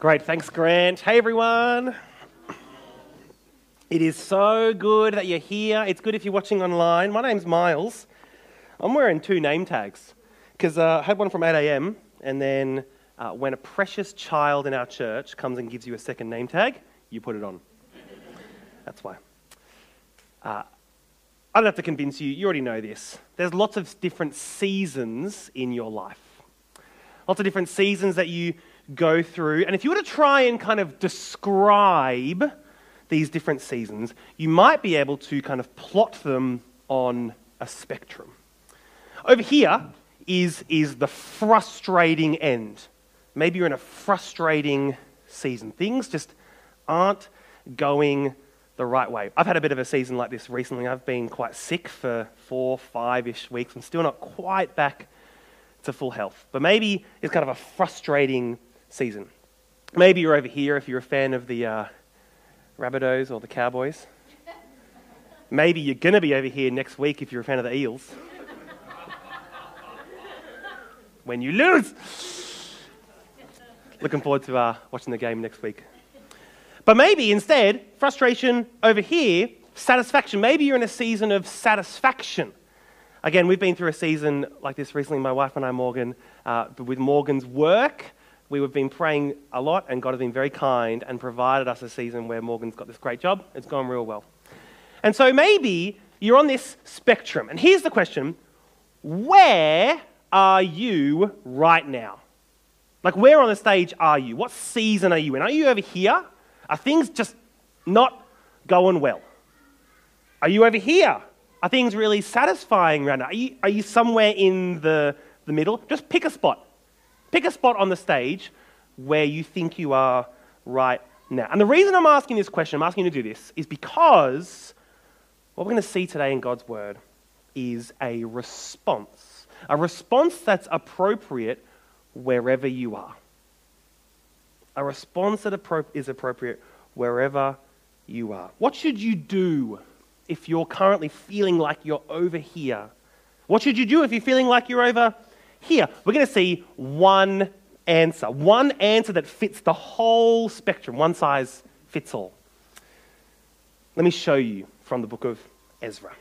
Great, thanks, Grant. Hey, everyone. It is so good that you're here. It's good if you're watching online. My name's Miles. I'm wearing two name tags because uh, I had one from 8 a.m. and then uh, when a precious child in our church comes and gives you a second name tag, you put it on. That's why. Uh, I don't have to convince you, you already know this. There's lots of different seasons in your life. Lots of different seasons that you go through. And if you were to try and kind of describe these different seasons, you might be able to kind of plot them on a spectrum. Over here is, is the frustrating end. Maybe you're in a frustrating season. Things just aren't going the right way. I've had a bit of a season like this recently. I've been quite sick for four, five ish weeks. I'm still not quite back to full health. But maybe it's kind of a frustrating season. Maybe you're over here if you're a fan of the uh, Rabbitohs or the Cowboys. Maybe you're going to be over here next week if you're a fan of the Eels. when you lose. Looking forward to uh, watching the game next week. But maybe instead, frustration over here, satisfaction. Maybe you're in a season of satisfaction. Again, we've been through a season like this recently, my wife and I, Morgan, uh, with Morgan's work. We've been praying a lot, and God has been very kind and provided us a season where Morgan's got this great job. It's gone real well. And so maybe you're on this spectrum. And here's the question Where are you right now? Like, where on the stage are you? What season are you in? Are you over here? Are things just not going well? Are you over here? Are things really satisfying right now? Are you, are you somewhere in the, the middle? Just pick a spot. Pick a spot on the stage where you think you are right now. And the reason I'm asking this question, I'm asking you to do this, is because what we're going to see today in God's Word is a response. A response that's appropriate wherever you are. A response that is appropriate wherever you are. What should you do if you're currently feeling like you're over here? What should you do if you're feeling like you're over here? We're going to see one answer, one answer that fits the whole spectrum, one size fits all. Let me show you from the book of Ezra.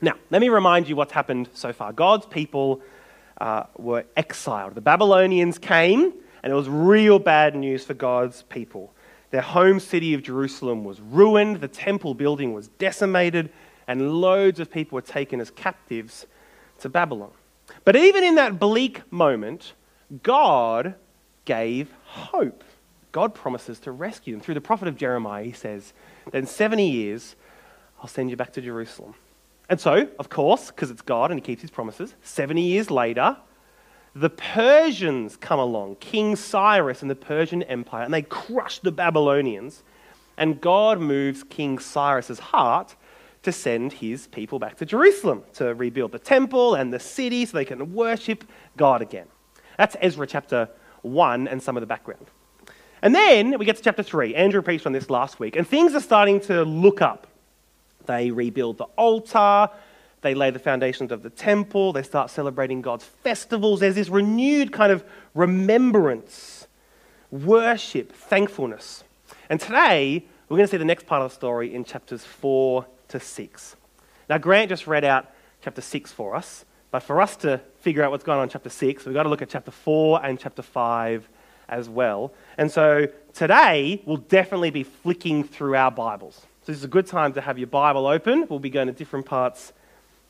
Now, let me remind you what's happened so far. God's people uh, were exiled. The Babylonians came, and it was real bad news for God's people. Their home city of Jerusalem was ruined, the temple building was decimated, and loads of people were taken as captives to Babylon. But even in that bleak moment, God gave hope. God promises to rescue them. Through the prophet of Jeremiah, he says that in 70 years, I'll send you back to Jerusalem. And so, of course, because it's God and he keeps his promises, 70 years later, the Persians come along, King Cyrus and the Persian Empire, and they crush the Babylonians. And God moves King Cyrus's heart to send his people back to Jerusalem to rebuild the temple and the city so they can worship God again. That's Ezra chapter 1 and some of the background. And then we get to chapter 3. Andrew preached on this last week, and things are starting to look up. They rebuild the altar, they lay the foundations of the temple. They start celebrating God's festivals. There's this renewed kind of remembrance, worship, thankfulness. And today, we're going to see the next part of the story in chapters 4 to 6. Now, Grant just read out chapter 6 for us. But for us to figure out what's going on in chapter 6, we've got to look at chapter 4 and chapter 5 as well. And so today, we'll definitely be flicking through our Bibles. So this is a good time to have your Bible open. We'll be going to different parts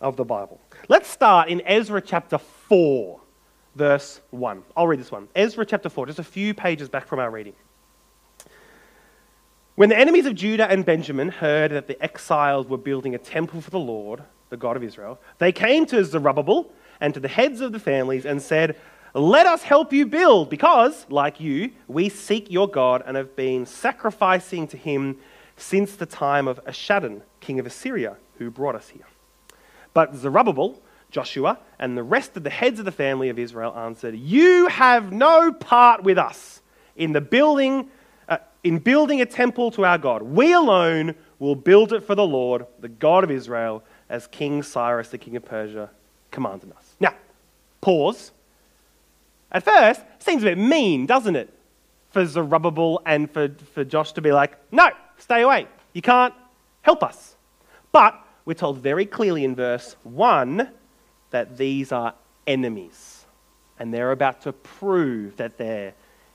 of the Bible. Let's start in Ezra chapter 4, verse 1. I'll read this one. Ezra chapter 4, just a few pages back from our reading. When the enemies of Judah and Benjamin heard that the exiles were building a temple for the Lord, the God of Israel, they came to Zerubbabel and to the heads of the families and said, Let us help you build, because, like you, we seek your God and have been sacrificing to him since the time of Esarhaddon, king of Assyria, who brought us here. But Zerubbabel, Joshua, and the rest of the heads of the family of Israel answered, You have no part with us in the building, in building a temple to our God. We alone will build it for the Lord, the God of Israel, as King Cyrus, the king of Persia, commanded us. Now, pause. At first, seems a bit mean, doesn't it? for Zerubbabel and for, for Josh to be like, no, stay away. You can't help us. But we're told very clearly in verse 1 that these are enemies. And they're about to prove that they're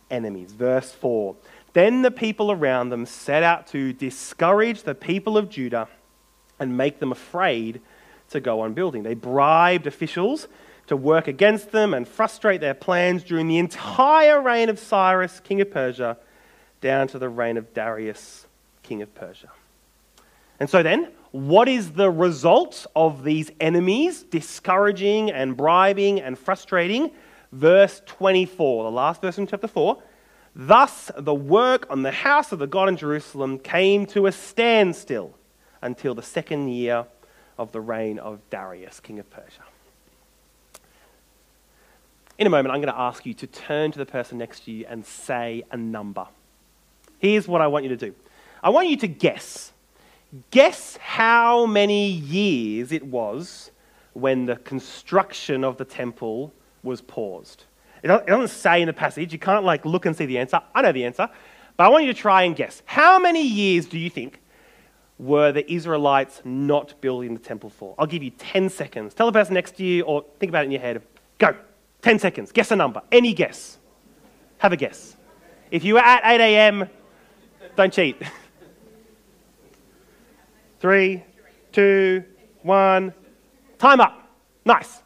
enemies. Verse 4 Then the people around them set out to discourage the people of Judah and make them afraid to go on building. They bribed officials to work against them and frustrate their plans during the entire reign of Cyrus, king of Persia, down to the reign of Darius, king of Persia. And so then, what is the result of these enemies discouraging and bribing and frustrating? Verse 24, the last verse in chapter 4. Thus, the work on the house of the God in Jerusalem came to a standstill until the second year of the reign of Darius, king of Persia. In a moment, I'm going to ask you to turn to the person next to you and say a number. Here's what I want you to do I want you to guess. Guess how many years it was when the construction of the temple was paused. It doesn't say in the passage. You can't like look and see the answer. I know the answer. But I want you to try and guess. How many years do you think were the Israelites not building the temple for? I'll give you 10 seconds. Tell the person next to you or think about it in your head. Go. 10 seconds. Guess a number. Any guess. Have a guess. If you were at 8 a.m., don't cheat. Three, two, one. Time up. Nice.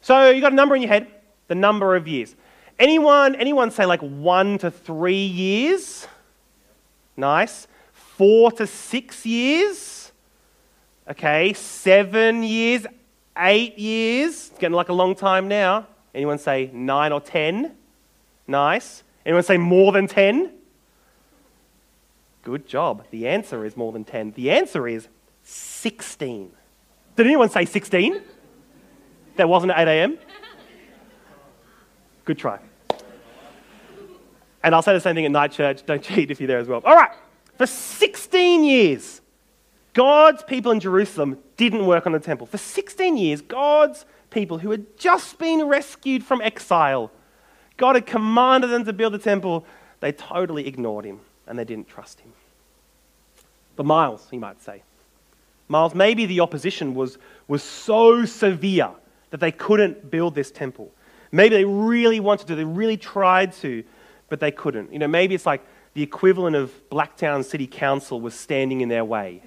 So you got a number in your head, the number of years. Anyone, anyone say like one to three years? Nice. Four to six years? Okay. Seven years? Eight years? It's getting like a long time now. Anyone say nine or ten? Nice. Anyone say more than ten? Good job. The answer is more than 10. The answer is 16. Did anyone say 16? That wasn't at 8 a.m.? Good try. And I'll say the same thing at night church. Don't cheat if you're there as well. All right. For 16 years, God's people in Jerusalem didn't work on the temple. For 16 years, God's people who had just been rescued from exile, God had commanded them to build the temple, they totally ignored him and they didn't trust him. But Miles, he might say. Miles, maybe the opposition was, was so severe that they couldn't build this temple. Maybe they really wanted to, they really tried to, but they couldn't. You know, maybe it's like the equivalent of Blacktown City Council was standing in their way.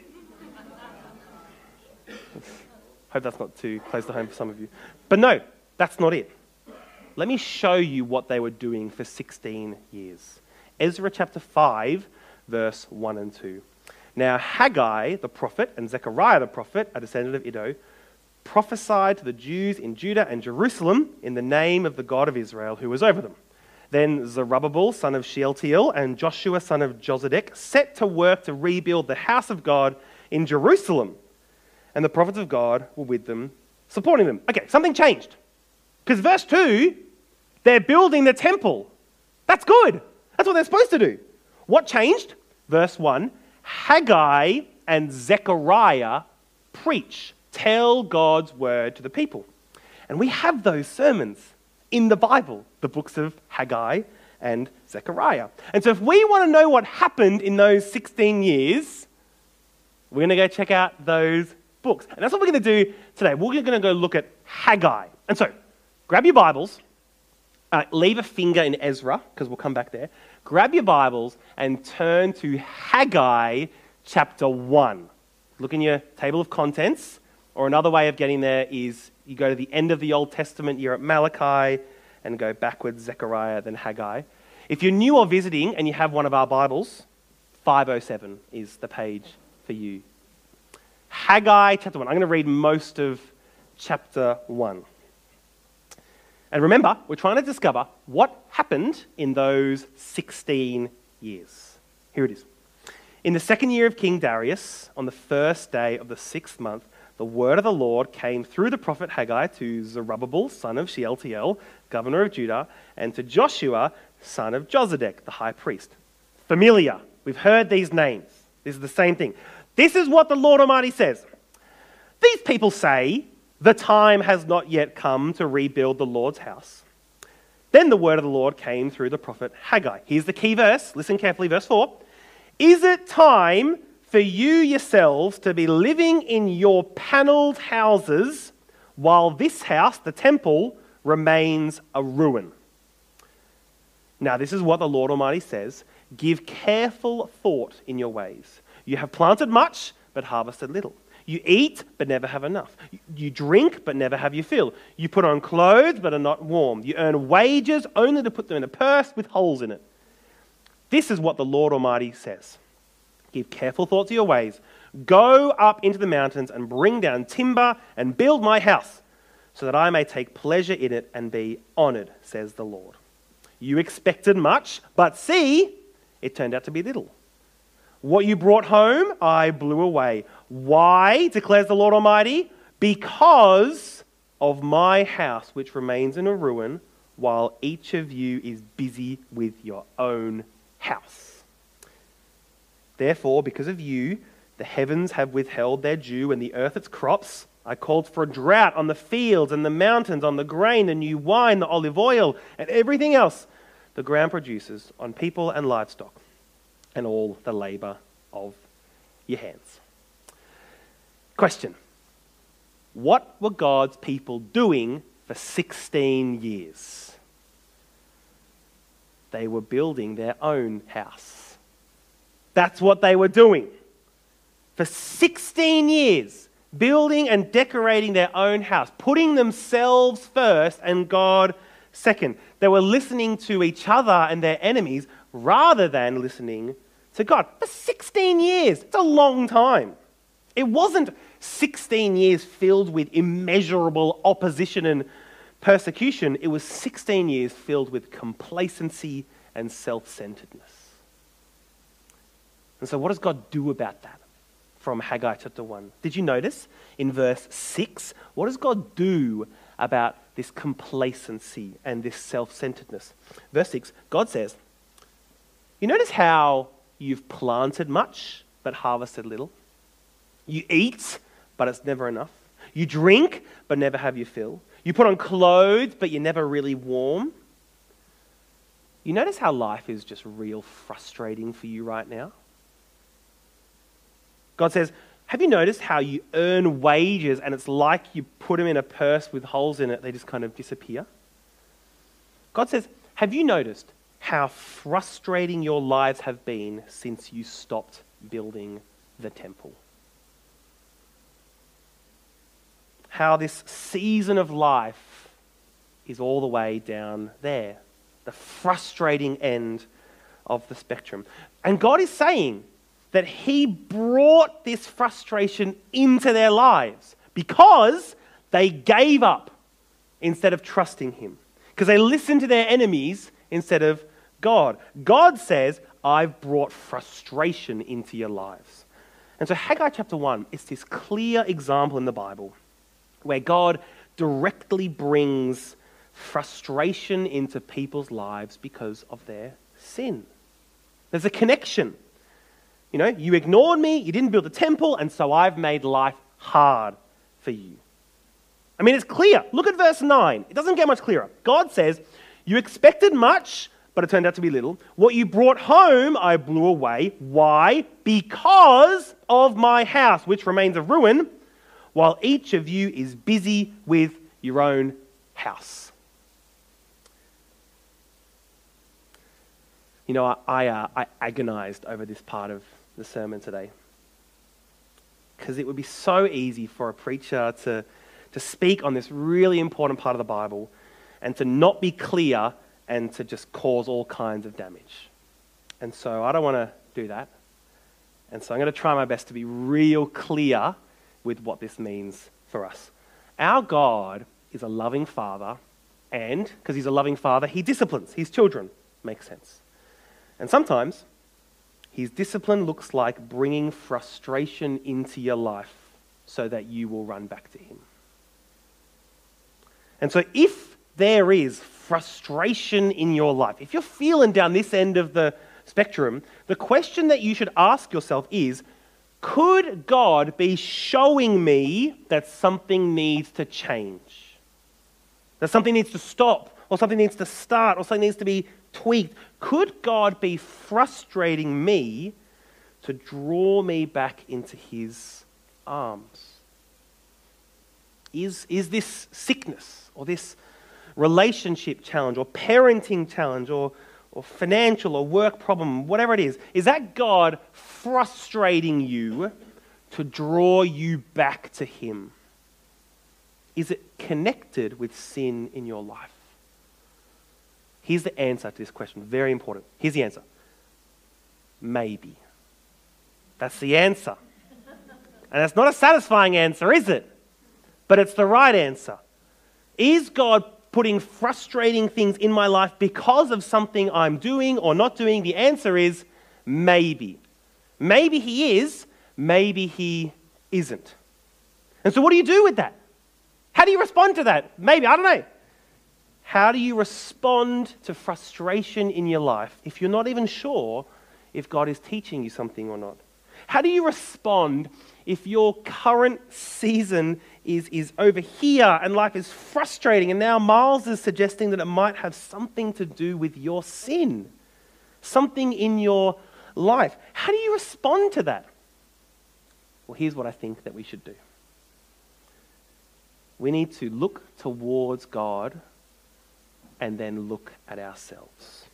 Hope that's not too close to home for some of you. But no, that's not it. Let me show you what they were doing for 16 years. Ezra chapter 5, verse 1 and 2. Now, Haggai the prophet and Zechariah the prophet, a descendant of Iddo, prophesied to the Jews in Judah and Jerusalem in the name of the God of Israel who was over them. Then Zerubbabel, son of Shealtiel, and Joshua, son of Josedek, set to work to rebuild the house of God in Jerusalem. And the prophets of God were with them, supporting them. Okay, something changed. Because verse 2, they're building the temple. That's good. That's what they're supposed to do. What changed? Verse 1 Haggai and Zechariah preach, tell God's word to the people. And we have those sermons in the Bible, the books of Haggai and Zechariah. And so if we want to know what happened in those 16 years, we're going to go check out those books. And that's what we're going to do today. We're going to go look at Haggai. And so, grab your Bibles, uh, leave a finger in Ezra, because we'll come back there grab your Bibles and turn to Haggai chapter 1. Look in your table of contents, or another way of getting there is you go to the end of the Old Testament, you're at Malachi, and go backwards, Zechariah, then Haggai. If you're new or visiting and you have one of our Bibles, 507 is the page for you. Haggai chapter 1. I'm going to read most of chapter 1. And remember, we're trying to discover what happened in those 16 years. Here it is. In the second year of King Darius, on the first day of the sixth month, the word of the Lord came through the prophet Haggai to Zerubbabel, son of Shealtiel, governor of Judah, and to Joshua, son of Josedek, the high priest. Familiar. We've heard these names. This is the same thing. This is what the Lord Almighty says. These people say, the time has not yet come to rebuild the Lord's house. Then the word of the Lord came through the prophet Haggai. Here's the key verse. Listen carefully, verse 4. Is it time for you yourselves to be living in your paneled houses while this house, the temple, remains a ruin? Now, this is what the Lord Almighty says Give careful thought in your ways. You have planted much, but harvested little. You eat, but never have enough. You drink, but never have your fill. You put on clothes, but are not warm. You earn wages only to put them in a purse with holes in it. This is what the Lord Almighty says Give careful thought to your ways. Go up into the mountains and bring down timber and build my house, so that I may take pleasure in it and be honored, says the Lord. You expected much, but see, it turned out to be little. What you brought home, I blew away. Why, declares the Lord Almighty? Because of my house, which remains in a ruin, while each of you is busy with your own house. Therefore, because of you, the heavens have withheld their dew and the earth its crops. I called for a drought on the fields and the mountains, on the grain, the new wine, the olive oil, and everything else the ground produces, on people and livestock and all the labor of your hands. Question What were God's people doing for 16 years? They were building their own house. That's what they were doing. For 16 years, building and decorating their own house, putting themselves first and God second. They were listening to each other and their enemies rather than listening to God. For 16 years, it's a long time. It wasn't 16 years filled with immeasurable opposition and persecution, it was 16 years filled with complacency and self centeredness. And so, what does God do about that from Haggai chapter 1? Did you notice in verse 6? What does God do about this complacency and this self centeredness? Verse 6, God says, You notice how You've planted much, but harvested little. You eat, but it's never enough. You drink, but never have your fill. You put on clothes, but you're never really warm. You notice how life is just real frustrating for you right now? God says, Have you noticed how you earn wages and it's like you put them in a purse with holes in it, they just kind of disappear? God says, Have you noticed how frustrating your lives have been since you stopped building the temple. How this season of life is all the way down there, the frustrating end of the spectrum. And God is saying that He brought this frustration into their lives because they gave up instead of trusting Him, because they listened to their enemies instead of God. God says, I've brought frustration into your lives. And so, Haggai chapter 1 is this clear example in the Bible where God directly brings frustration into people's lives because of their sin. There's a connection. You know, you ignored me, you didn't build a temple, and so I've made life hard for you. I mean, it's clear. Look at verse 9. It doesn't get much clearer. God says, You expected much, but it turned out to be little. What you brought home, I blew away. Why? Because of my house, which remains a ruin, while each of you is busy with your own house. You know, I, I, uh, I agonized over this part of the sermon today because it would be so easy for a preacher to, to speak on this really important part of the Bible and to not be clear and to just cause all kinds of damage. And so I don't want to do that. And so I'm going to try my best to be real clear with what this means for us. Our God is a loving father, and because he's a loving father, he disciplines his children. Makes sense. And sometimes his discipline looks like bringing frustration into your life so that you will run back to him. And so if there is frustration in your life, if you're feeling down this end of the spectrum, the question that you should ask yourself is could God be showing me that something needs to change? That something needs to stop or something needs to start, or something needs to be tweaked, could God be frustrating me to draw me back into his arms? Is, is this sickness or this relationship challenge or parenting challenge or, or financial or work problem, whatever it is, is that God frustrating you to draw you back to Him? Is it connected with sin in your life? Here's the answer to this question. Very important. Here's the answer. Maybe. That's the answer. And that's not a satisfying answer, is it? But it's the right answer. Is God putting frustrating things in my life because of something I'm doing or not doing? The answer is maybe. Maybe He is, maybe He isn't. And so, what do you do with that? How do you respond to that? Maybe, I don't know. How do you respond to frustration in your life if you're not even sure if God is teaching you something or not? How do you respond if your current season is, is over here and life is frustrating and now Miles is suggesting that it might have something to do with your sin? Something in your life. How do you respond to that? Well, here's what I think that we should do. We need to look towards God and then look at ourselves.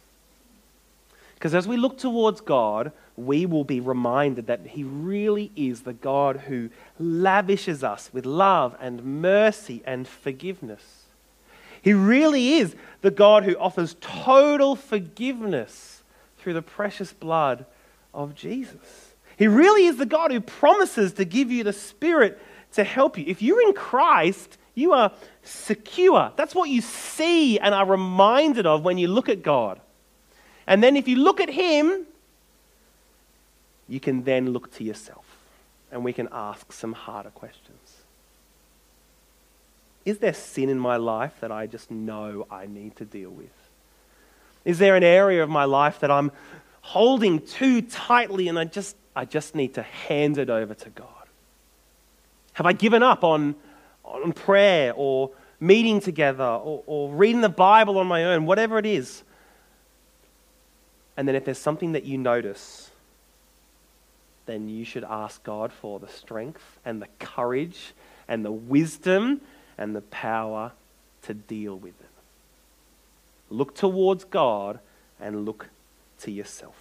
Because as we look towards God, we will be reminded that He really is the God who lavishes us with love and mercy and forgiveness. He really is the God who offers total forgiveness through the precious blood of Jesus. He really is the God who promises to give you the Spirit to help you. If you're in Christ, you are secure. That's what you see and are reminded of when you look at God. And then if you look at Him, you can then look to yourself and we can ask some harder questions. Is there sin in my life that I just know I need to deal with? Is there an area of my life that I'm holding too tightly and I just, I just need to hand it over to God? Have I given up on, on prayer or meeting together or, or reading the Bible on my own, whatever it is? And then if there's something that you notice, then you should ask God for the strength and the courage and the wisdom and the power to deal with it. Look towards God and look to yourself.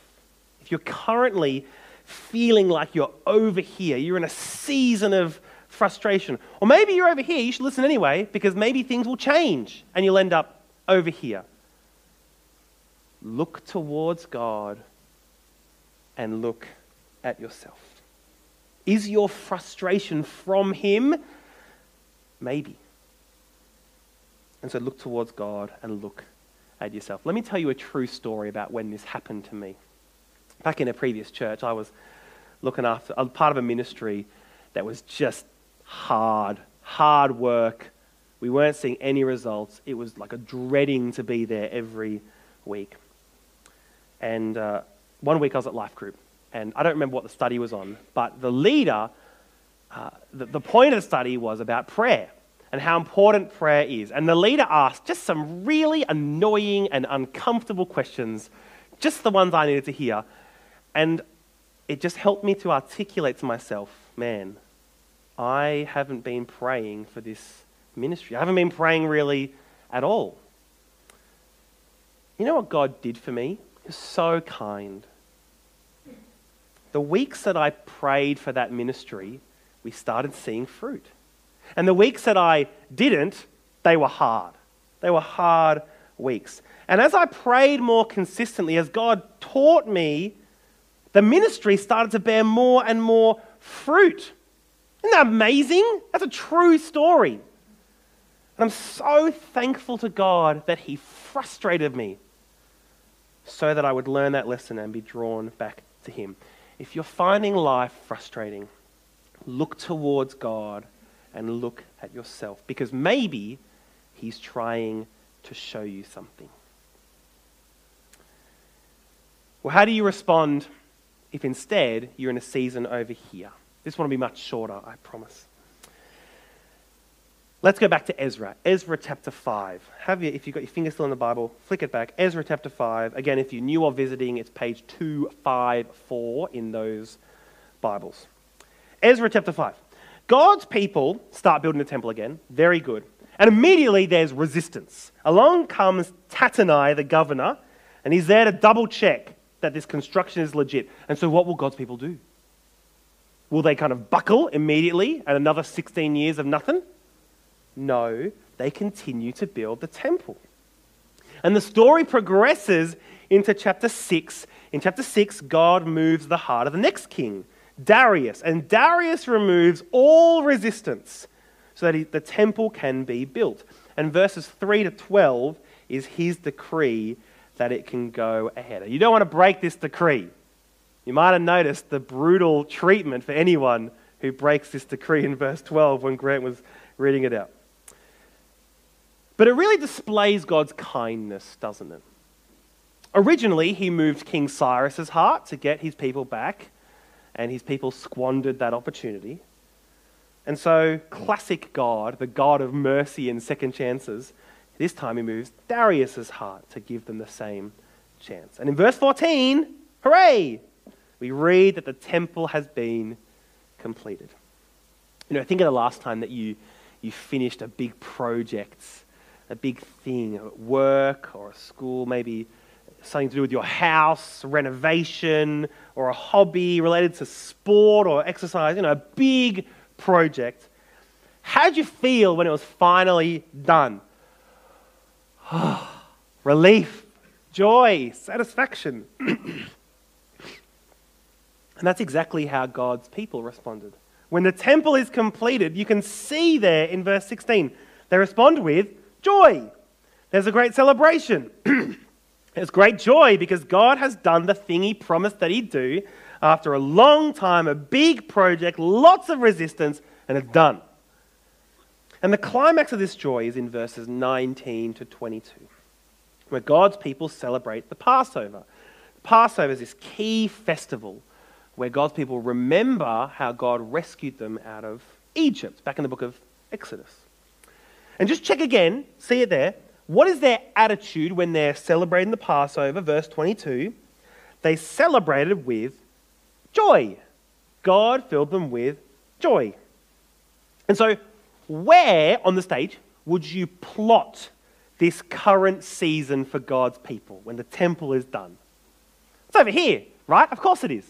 If you're currently feeling like you're over here, you're in a season of frustration, or maybe you're over here, you should listen anyway because maybe things will change and you'll end up over here. Look towards God and look at yourself. Is your frustration from Him? Maybe. And so look towards God and look at yourself. Let me tell you a true story about when this happened to me. Back in a previous church, I was looking after a part of a ministry that was just hard, hard work. We weren't seeing any results. It was like a dreading to be there every week. And uh, one week I was at Life Group, and I don't remember what the study was on, but the leader, uh, the, the point of the study was about prayer and how important prayer is. And the leader asked just some really annoying and uncomfortable questions, just the ones I needed to hear. And it just helped me to articulate to myself, man, I haven't been praying for this ministry. I haven't been praying really at all. You know what God did for me? He was so kind. The weeks that I prayed for that ministry, we started seeing fruit. And the weeks that I didn't, they were hard. They were hard weeks. And as I prayed more consistently, as God taught me, the ministry started to bear more and more fruit. Isn't that amazing? That's a true story. And I'm so thankful to God that He frustrated me so that I would learn that lesson and be drawn back to Him. If you're finding life frustrating, look towards God and look at yourself because maybe He's trying to show you something. Well, how do you respond if instead you're in a season over here? This one will be much shorter, I promise. Let's go back to Ezra. Ezra chapter 5. Have you, if you've got your finger still in the Bible, flick it back. Ezra chapter 5. Again, if you're new or visiting, it's page 254 in those Bibles. Ezra chapter 5. God's people start building the temple again. Very good. And immediately there's resistance. Along comes Tattenai, the governor, and he's there to double check that this construction is legit. And so, what will God's people do? Will they kind of buckle immediately and another 16 years of nothing? No, they continue to build the temple. And the story progresses into chapter 6. In chapter 6, God moves the heart of the next king, Darius. And Darius removes all resistance so that the temple can be built. And verses 3 to 12 is his decree that it can go ahead. You don't want to break this decree. You might have noticed the brutal treatment for anyone who breaks this decree in verse 12 when Grant was reading it out. But it really displays God's kindness, doesn't it? Originally, he moved King Cyrus's heart to get his people back, and his people squandered that opportunity. And so, classic God, the God of mercy and second chances, this time he moves Darius's heart to give them the same chance. And in verse 14, hooray! We read that the temple has been completed. You know, think of the last time that you, you finished a big project, a big thing, at work or a school, maybe something to do with your house, renovation, or a hobby related to sport or exercise, you know, a big project. How did you feel when it was finally done? Relief, joy, satisfaction. and that's exactly how God's people responded. When the temple is completed, you can see there in verse 16, they respond with joy. There's a great celebration. There's great joy because God has done the thing He promised that He'd do after a long time, a big project, lots of resistance, and it's done. And the climax of this joy is in verses 19 to 22, where God's people celebrate the Passover. Passover is this key festival where God's people remember how God rescued them out of Egypt, back in the book of Exodus. And just check again, see it there. What is their attitude when they're celebrating the Passover? Verse 22. They celebrated with joy. God filled them with joy. And so, where on the stage would you plot this current season for God's people when the temple is done? It's over here, right? Of course it is.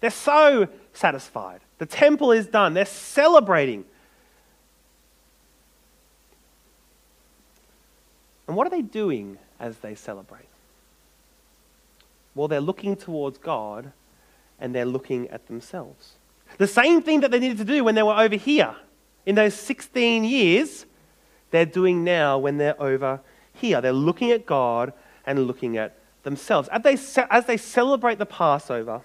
They're so satisfied. The temple is done. They're celebrating. And what are they doing as they celebrate? Well, they're looking towards God and they're looking at themselves. The same thing that they needed to do when they were over here in those 16 years, they're doing now when they're over here. They're looking at God and looking at themselves. As they, as they celebrate the Passover,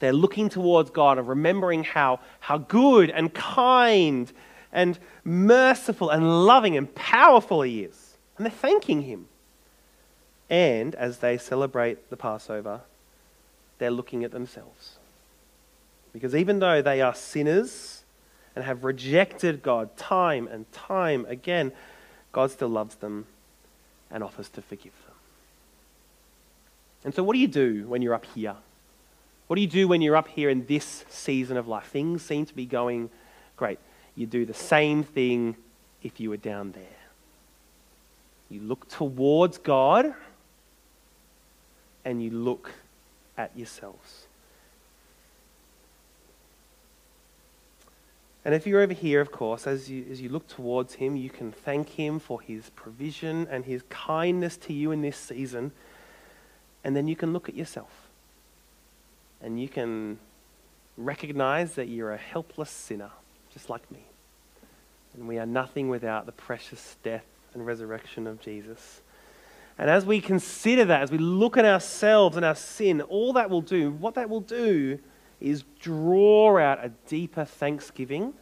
they're looking towards God and remembering how, how good and kind and merciful and loving and powerful He is. And they're thanking Him. And as they celebrate the Passover, they're looking at themselves. Because even though they are sinners, and have rejected God time and time again, God still loves them and offers to forgive them. And so, what do you do when you're up here? What do you do when you're up here in this season of life? Things seem to be going great. You do the same thing if you were down there. You look towards God and you look at yourselves. And if you're over here, of course, as you, as you look towards Him, you can thank Him for His provision and His kindness to you in this season. And then you can look at yourself. And you can recognize that you're a helpless sinner, just like me. And we are nothing without the precious death and resurrection of Jesus. And as we consider that, as we look at ourselves and our sin, all that will do, what that will do is draw out a deeper thanksgiving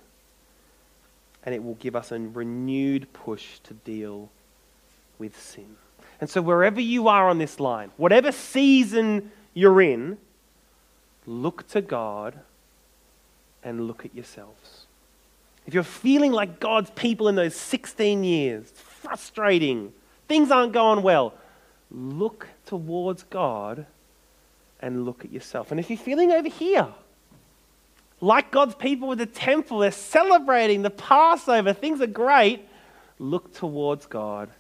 and it will give us a renewed push to deal with sin. And so, wherever you are on this line, whatever season you're in, look to God and look at yourselves. if you're feeling like God's people in those 16 years, frustrating, things aren't going well, look towards God and look at yourself. And if you're feeling over here, like God's people with the temple, they're celebrating the Passover, things are great, look towards God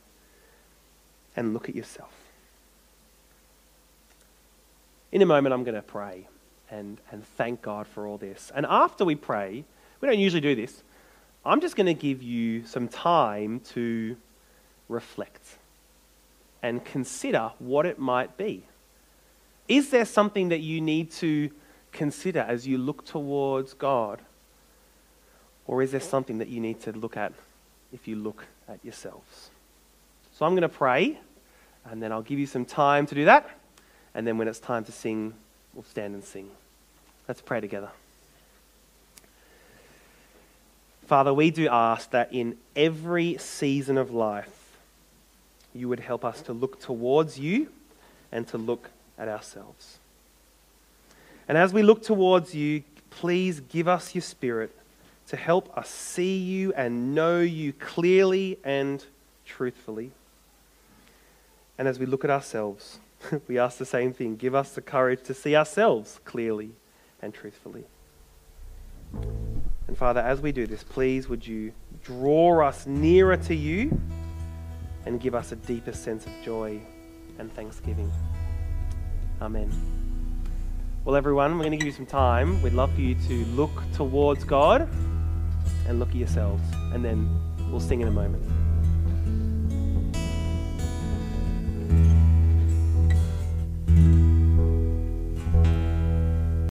and look at yourself. In a moment, I'm going to pray and, and thank God for all this. And after we pray, we don't usually do this, I'm just going to give you some time to reflect and consider what it might be. Is there something that you need to consider as you look towards God? Or is there something that you need to look at if you look at yourselves? So I'm going to pray, and then I'll give you some time to do that. And then when it's time to sing, we'll stand and sing. Let's pray together. Father, we do ask that in every season of life, you would help us to look towards you and to look at ourselves. And as we look towards you, please give us your spirit to help us see you and know you clearly and truthfully. And as we look at ourselves, we ask the same thing. Give us the courage to see ourselves clearly and truthfully. And Father, as we do this, please would you draw us nearer to you and give us a deeper sense of joy and thanksgiving. Amen. Well, everyone, we're going to give you some time. We'd love for you to look towards God and look at yourselves, and then we'll sing in a moment.